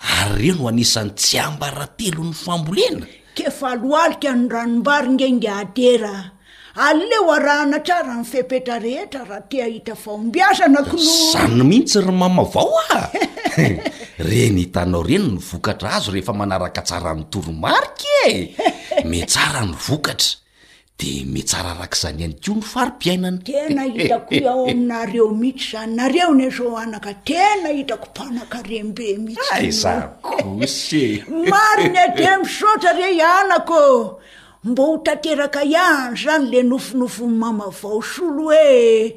Ary reo no anisan'ny tsiambaratelon'ny fambolena? K'efa lohalika ny ranom-bary nge nge adera! Aleo arahana tsara ny fepetra rehetra raha te hahita fahombiazana k'no! Zany mihitsy ry mamavao a! Reny hitanao reny ny vokatra azo rehefa manaraka tsara ny toromarika e! Metsara ny vokatra, de metsara arak'izany ihany koa ny fari-piainana. Tena hitako i ao aminareo mihitsy izany, nareo ny zoanaka tena hitako mpanakarem-be mihitsy ianao. Ay za kosa e! Marina e, dia misaotra re i anako ô! Mba ho tanteraka ihany izany le nofinofin'i Mama Vaosolo e!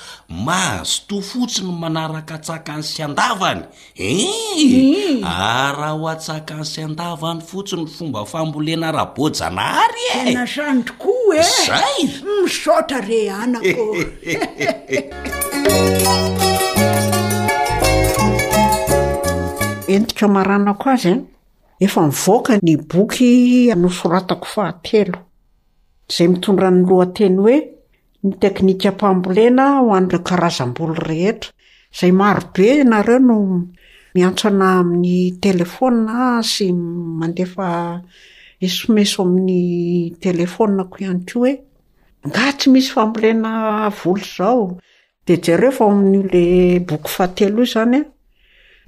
Mazotoa fotsiny manaraka tsakany sy andavany eh! Ary raha ho an-tsakany sy andavany fotsiny ny fomba fambolena Raboajanahary eh! Tena izany tokoa eh! Izay! Misaotra re anako Entiko hamaranako azy an! Efa nivoaka ny boky nosoratako fahatelo, izay mitondra ny lohateny hoe. ny teknikam-pambolena ho an'ireo karazam-boly rehetra. Izay marobe ianareo no miantsona amin'ny telefaonina sy mandefa sms ao amin'ny telefaoniko ihany koa hoe angaha tsy misy fambolena voly izao? Dia jereo fa ao amin'ilay boky fahatelo io izany an,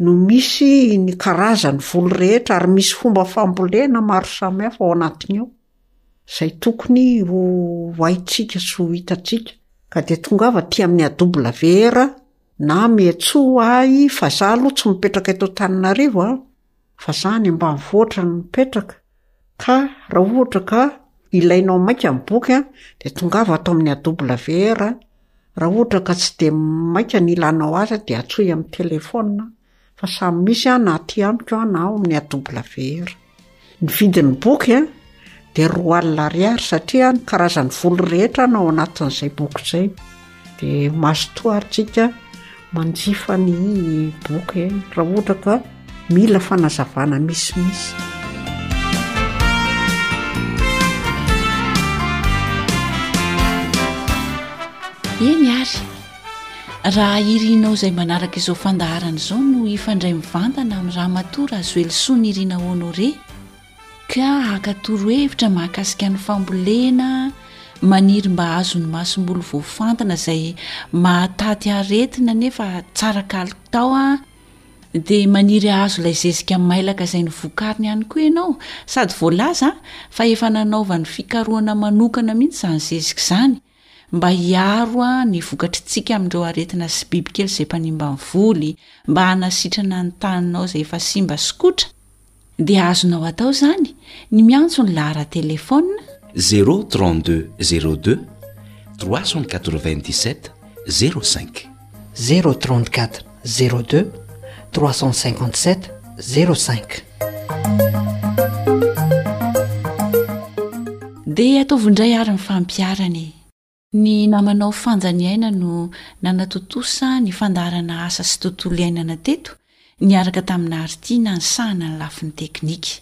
no misy ny karazan'ny voly rehetra ary misy fomba fambolena maro samihafa ao anatin'io. izay tokony ho haintsika sy ho hitantsika. Ka dia tongava aty amin'ny AWR na miantsoa ho ahy fa za aloha tsy mipetraka eto Antananarivo a, fa za any ambanivohitra no mipetraka, ka raha ohatra ka ilainao maika ny boky a, dia tongava ato amin'ny AWR, raha ohatra ka tsy dia maika ny ilanao azy a, dia antsoy amin'ny téléphone aho. fa samy misy an aty amiko an na ao amin'ny AWR. Ny vidin'ny boky an dia roa alina ariary satria ny karazan'ny voly rehetra an ao anatin'izay boky izay dia mazotoa ary tsika manjifa ny boky raha ohatra ka mila fanazavana misimisy. Eny ary. Raha irinao izay manaraka izao fandaharana izao no hifandray mivantana amin'i Ramatoa Razoelisoa Nirina Honoré ka haka torohevitra mahakasika ny fambolena maniry mba azon'ny masomboly voafantina izay mahataty aretina nefa tsara kalitao a dia maniry hahazo ilay zezika mailaka izay ny vokariny ihany koa ianao sady voalaza fa efa nanaovan'ny fikarohana manokana mihitsy izany zezika izany mba hiaro ny vokatr'tsika amin'ireo aretina sy bibikely izay mpanimba ny voly mba hanasitrana ny taninao izay efa simba sy kotra dia azonao atao izany ny miantso ny lahara telefona 032 02 397 05. Zéro trente quatre zéro deux trois cent cinquante sept zéro cinq. Dia ataovy indray ary ny fampiharana e! Ny namanao Fanja Niaina no nanatontosa ny fandaharana asa sy tontolo iainana teto niaraka tamin'i Naharitina nisahana ny lafiny teknika.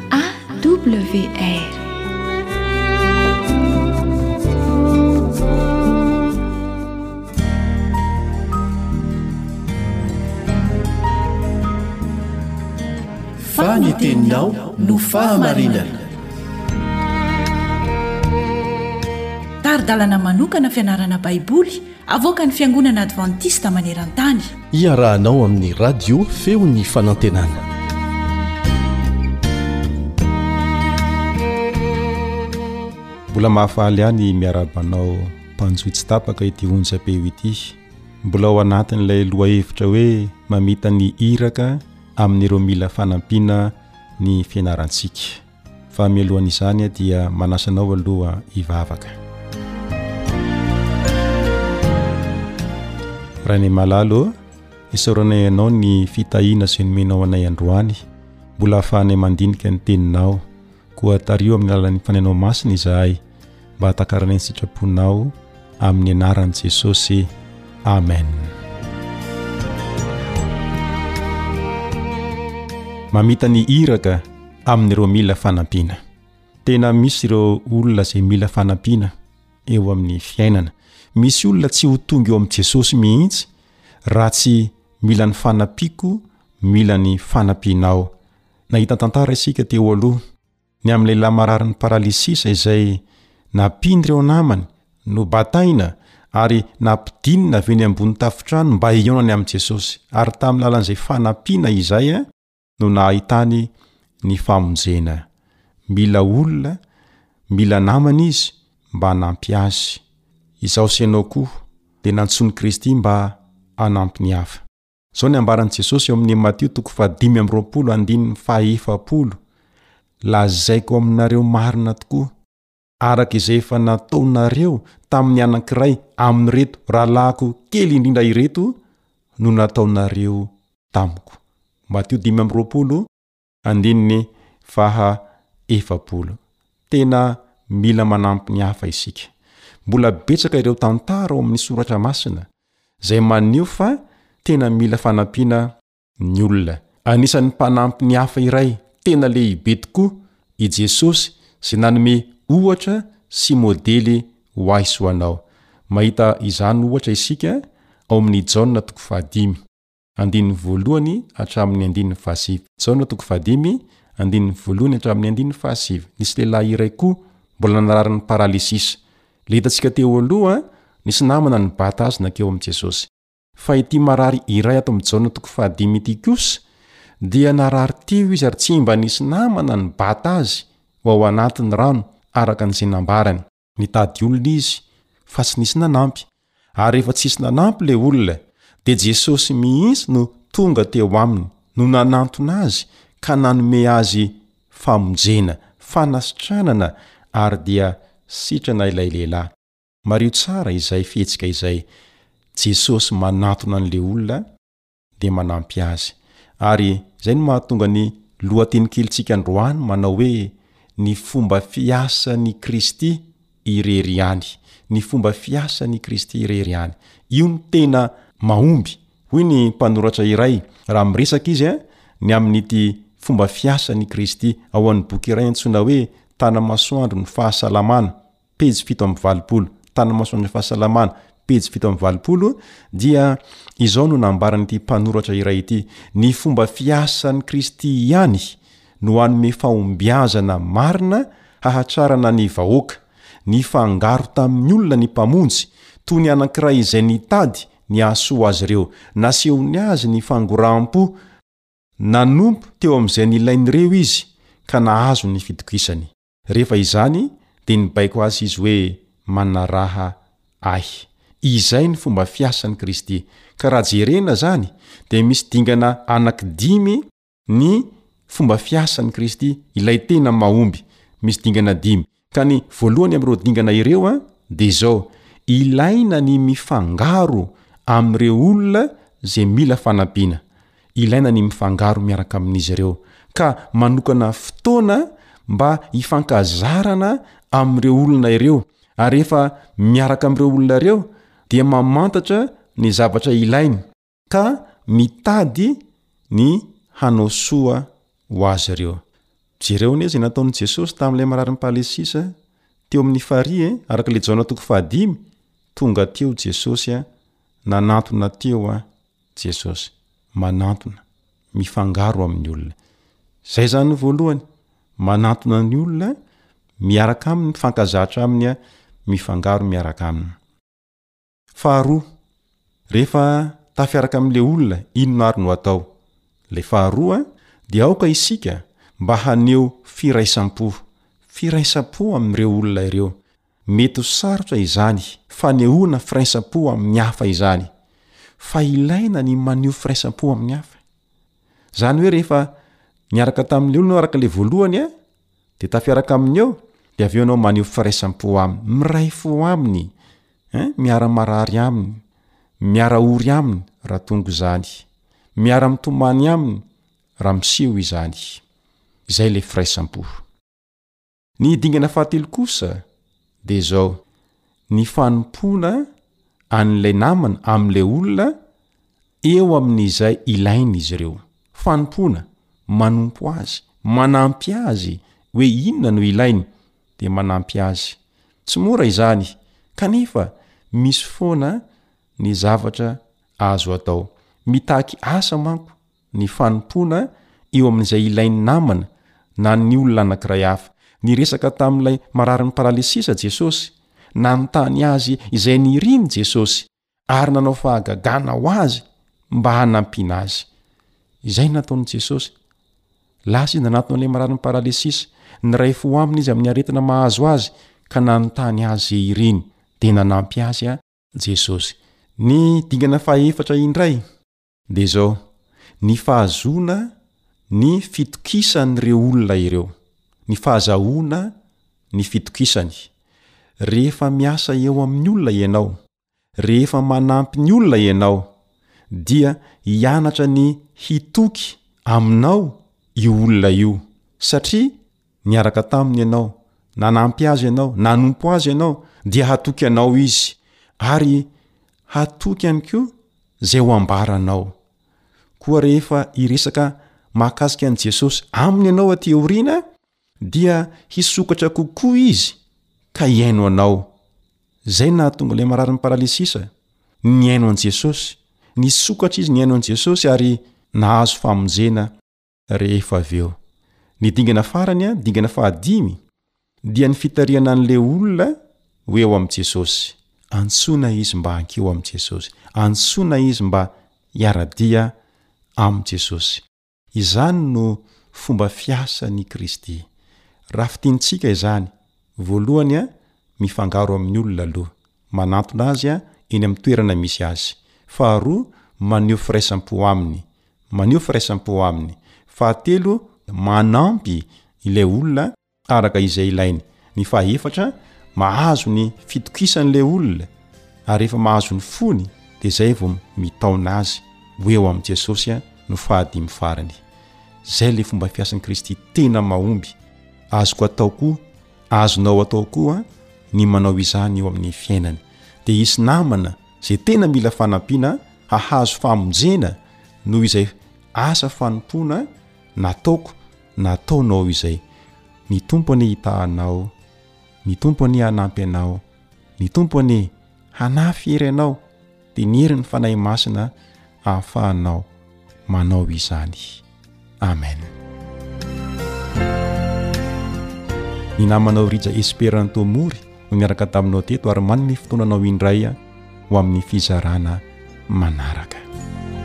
AWR Fa ny teninao no fahamarinana. Tari-dalana manokana fianarana Baiboly Avoakan'ny Fiangonana Advantista maneran-tany. Iarahanao amin'ny Radio Feon'ny Fanantenana. Mbola mahafaly ahy ny miarahaba anao mpanjohy tsy tapaka ity onjam-peo ity. Mbola ao anatin'ilay lohahevitra hoe mamita ny iraka amin'ireo mila fanampiana ny fianarantsika. Fa mialohan' izany dia manasa anao aloha hivavaka. Rainay malala ô, isaoranay anao ny fitahiana izay nomenao anay androany, mbola ahafahanay mandinika ny teninao, koa tariho amin'ny alalan'ny fanainao masina izahay, mba hatakarana ny sitraponao amin'ny anaran'i Jesosy. Amen. Mamita ny iraka amin'ireo mila fanampiana. Tena misy ireo olona izay mila fanampiana eo amin'ny fiainana. Misy olona tsy ho tonga eo amin'i Jesosy mihitsy raha tsy mila ny fanampiako, mila ny fanampianao. Nahita tantara isika teo aloha Ny amin'ny lehilahy mararin'ny paralysisa izay nampian'ireo namany, nobataina ary nampidinina avy eny ambony tafontrano mba hihaonany amin'i Jesosy, ary tamin'ny lalan'izay fanampiana izay no nahitany ny famonjena. Mila olona, mila namana izy mba hanampy azy. Izaho sy ianao koa dia nantsoin'i Kristy mba hanampy ny hafa. Izao ny ambaran'i Jesosy eo amin'ny Matio toko fahadimy amby roapolo andininy fahaefapolo, Lazaiko aminareo marina tokoa, araka izay efa nataonareo tamin'ny anankiray amin'ireto rahalahiko kely indrindra ireto no nataonareo tamiko. Matio dimy amby roapolo, Andininy faha efapolo. Tena mila manampy ny hafa isika. Mbola betsaka ireo tantara ao amin' ny Soratra Masina izay maneho fa tena mila fanampiana ny olona. Anisan'ny mpanampy ny hafa iray tena lehibe tokoa i Jesosy izay nanome ohatra sy modely ho ahy sy ho anao. Mahita izany ohatra isika ao amin' i Jaona toko fahadimy. andininy voalohany hatramin'ny andininy fahasivy. Jaona toko fahadimy, andininy voalohany hatramin'ny andininy fahasivy. Nisy lehilahy iray koa mbola nanararin'ny paralysisa. Ilay hitantsika teo aloha, nisy namana nibata azy nankeo amin'i Jesosy. Fa ity marary iray ato amin'i Jaona toko fahadimy ity kosa, dia narary teo izy ary tsy mba nisy namana nibata azy ho ao anatin'ny rano, araka an'izay nambarany. Nitady olona izy, fa tsy nisy nanampy. Ary rehefa tsisy nanampy ilay olona, dia Jesosy mihitsy no tonga teo aminy, no nanantona azy ka nanome azy famonjena, fanasitranana, ary dia sitrana ilay lehilahy. Mariho tsara izay fihetsika izay, Jesosy manantona an'ilay olona, dia manampy azy. Ary izay no mahatonga ny lohatenikelintsika androany manao hoe Ny fomba fiasan' i Kristy irery ihany. Ny fomba fiasan' i Kristy irery ihany. Io no tena mahomby. Hoy ny mpanoratra iray, raha miresaka izy ny amin' ity fomba fiasan' i Kristy, ao amin' ny boky iray antsoina hoe Tana-masoandro ny fahasalamana, pejy fito amby valopolo, Tanamasoandro Fahasalamana, pejy fito amby valopolo, dia izao no nambaran'ity mpanoratra iray ity, Ny fomba fiasan'i Kristy ihany no hanome fahombiazana marina hahatrarana ny vahoaka. Nifangaro tamin'ny olona ny Mpamonjy, toy ny anankiray izay nitady ny hahasoa azy ireo. Nasehony azy ny fangoraham-po nanompo teo amin'izay nilain'ireo izy ka nahazo ny fitokisany. Rehefa izany dia nibaiko azy izy hoe, Manaraha Ahy. Izay ny fomba fiasan'i Kristy. Ka raha jerena izany dia misy dingana anaky dimy ny fomba fiasan'i Kristy, ilay tena mahomby. Misy dingana dimy. Ka ny voalohany amin'ireo dingana ireo dia izao, ilaina ny mifangaro amin'ireo olona izay mila fanampiana. Ilaina ny mifangaro miaraka amin'izy ireo, ka manokana fotoana mba hifankazarana amin'ireo olona ireo, ary rehefa miaraka amin'ireo olona ireo dia mamantatra ny zavatra ilainy, ka mitady ny hanao soa ho azy ireo. Jereo anie izay nataon'i Jesosy tamin'ilay mararin'i Palesisa teo amin'ny farihy e! Araka ilay Jaona toko fahadimy, tonga teo Jesosy, nanantona teo Jesosy, manantona, mifangaro amin'ny olona. Izay izany no voalohany, manantona ny olona, miaraka aminy, mifankazatra aminy, mifangaro miaraka aminy. Faharoa, rehefa tafiaraka amin'ilay olona, inona ary no atao? Ilay faharoa, dia aoka isika mba haneho firaisam-po, firaisam-po amin'ireo olona ireo, Mety ho sarotra izany fanehoana firaisampo amin'ny hafa izany, fa ilaina ny maneho firaisampo amin'ny hafa. Izany hoe rehefa niaraka tamin'ilay olona araka ilay voalohany a, dia tafiaraka aminy eo, dia avy eo ianao maneho firaisampo aminy, miray fo aminy, ein, miara-marary aminy, miara-ory aminy raha tonga izany, miara-mitomany aminy raha miseho izany. Izay ilay firaisampo. Ny dingana fahatelo kosa dia izao, ny fanompoana an'ilay namana amin'ilay olona eo amin'izay ilainy izy ireo. Fanompoana, manompo azy, manampy azy hoe inona no ilainy dia manampy azy. Tsy mora izany, kanefa misy foana ny zavatra azo atao. Mitaky asa manko ny fanompoana eo amin'izay ilain'ny namana na ny olona anankiray hafa. Niresaka tamin'ilay mararin'ny paralesisa Jesosy, nanontany azy izay niriny Jesosy, ary nanao fahagagana ho azy mba hanampiana azy. Izay no nataon'i Jesosy. Lasa izy nanatona ilay mararin'ny paralesisa, niray fo aminy izy amin'ny aretina mahazo azy, ka nanontany azy izay iriny, dia nanampy azy Jesosy. Ny dingana fahefatra indray. Dia izao, ny fahazoana ny fitokisan'ireo olona ireo, ny fahazahoana ny fitokisany. Rehefa miasa eo amin'ny olona ianao, rehefa manampy ny olona ianao, dia hianatra ny hitoky aminao io olona io, satria Niaraka taminy ianao, nanampy azy ianao, nanompo azy ianao, dia hatoky anao izy, ary hatoky ihany koa izay ho ambaranao. Koa rehefa hiresaka mahakasika an'i Jesosy aminy ianao aty aoriana, dia hisokatra kokoa izy ka hihaino anao. Izay no nahatonga ilay mararin'ny paralysisa. Nihaino an'i Jesosy. Nisokatra izy nihaino an'i Jesosy ary nahazo famonjena. Rehefa avy eo. Ny dingana farany, dingana fahadimy, dia ny fitarihana an'le olona ho eo amin'i Jesosy. Antsoina izy mba hankeo amin'i Jesosy. Antsoina izy mba hiara-dia amin'i Jesosy. Izany no fomba fiasan'i Kristy. Raha fintinintsika izany, voalohany, mifangaro amin'ny olona aloha. manantona azy eny amin'ny toerana misy azy, faharoa, maneho firaisam-po aminy, maneho firaisam-po aminy, fahatelo, manampy ilay olona araka izay ilainy, ny fahaefatra, mahazo ny fitokisan'ilay olona, ary rehefa mahazo ny fony dia izay vao mitaona azy ho eo amin'i Jesosy no fahadimy farany. Izay ilay fomba fiasan'i Kristy tena mahomby, azoko atao koa Azonao atao koa ny manao izany eo amin'ny fiainany. Dia hisy namana izay tena mila fanampiana hahazo famonjena noho izay asa fanompoana nataoko na ataonao izay. Ny Tompo anie hitaha anao, ny Tompo anie hanampy anao, ny Tompo anie hanafy hery anao. dia ny herin'ny fanahy masina ahafahanao manao izany amen ny namanao rija esperanto mory no niaraka taminao teto ary manome fotoananao indray ho amin'ny fizarana manaraka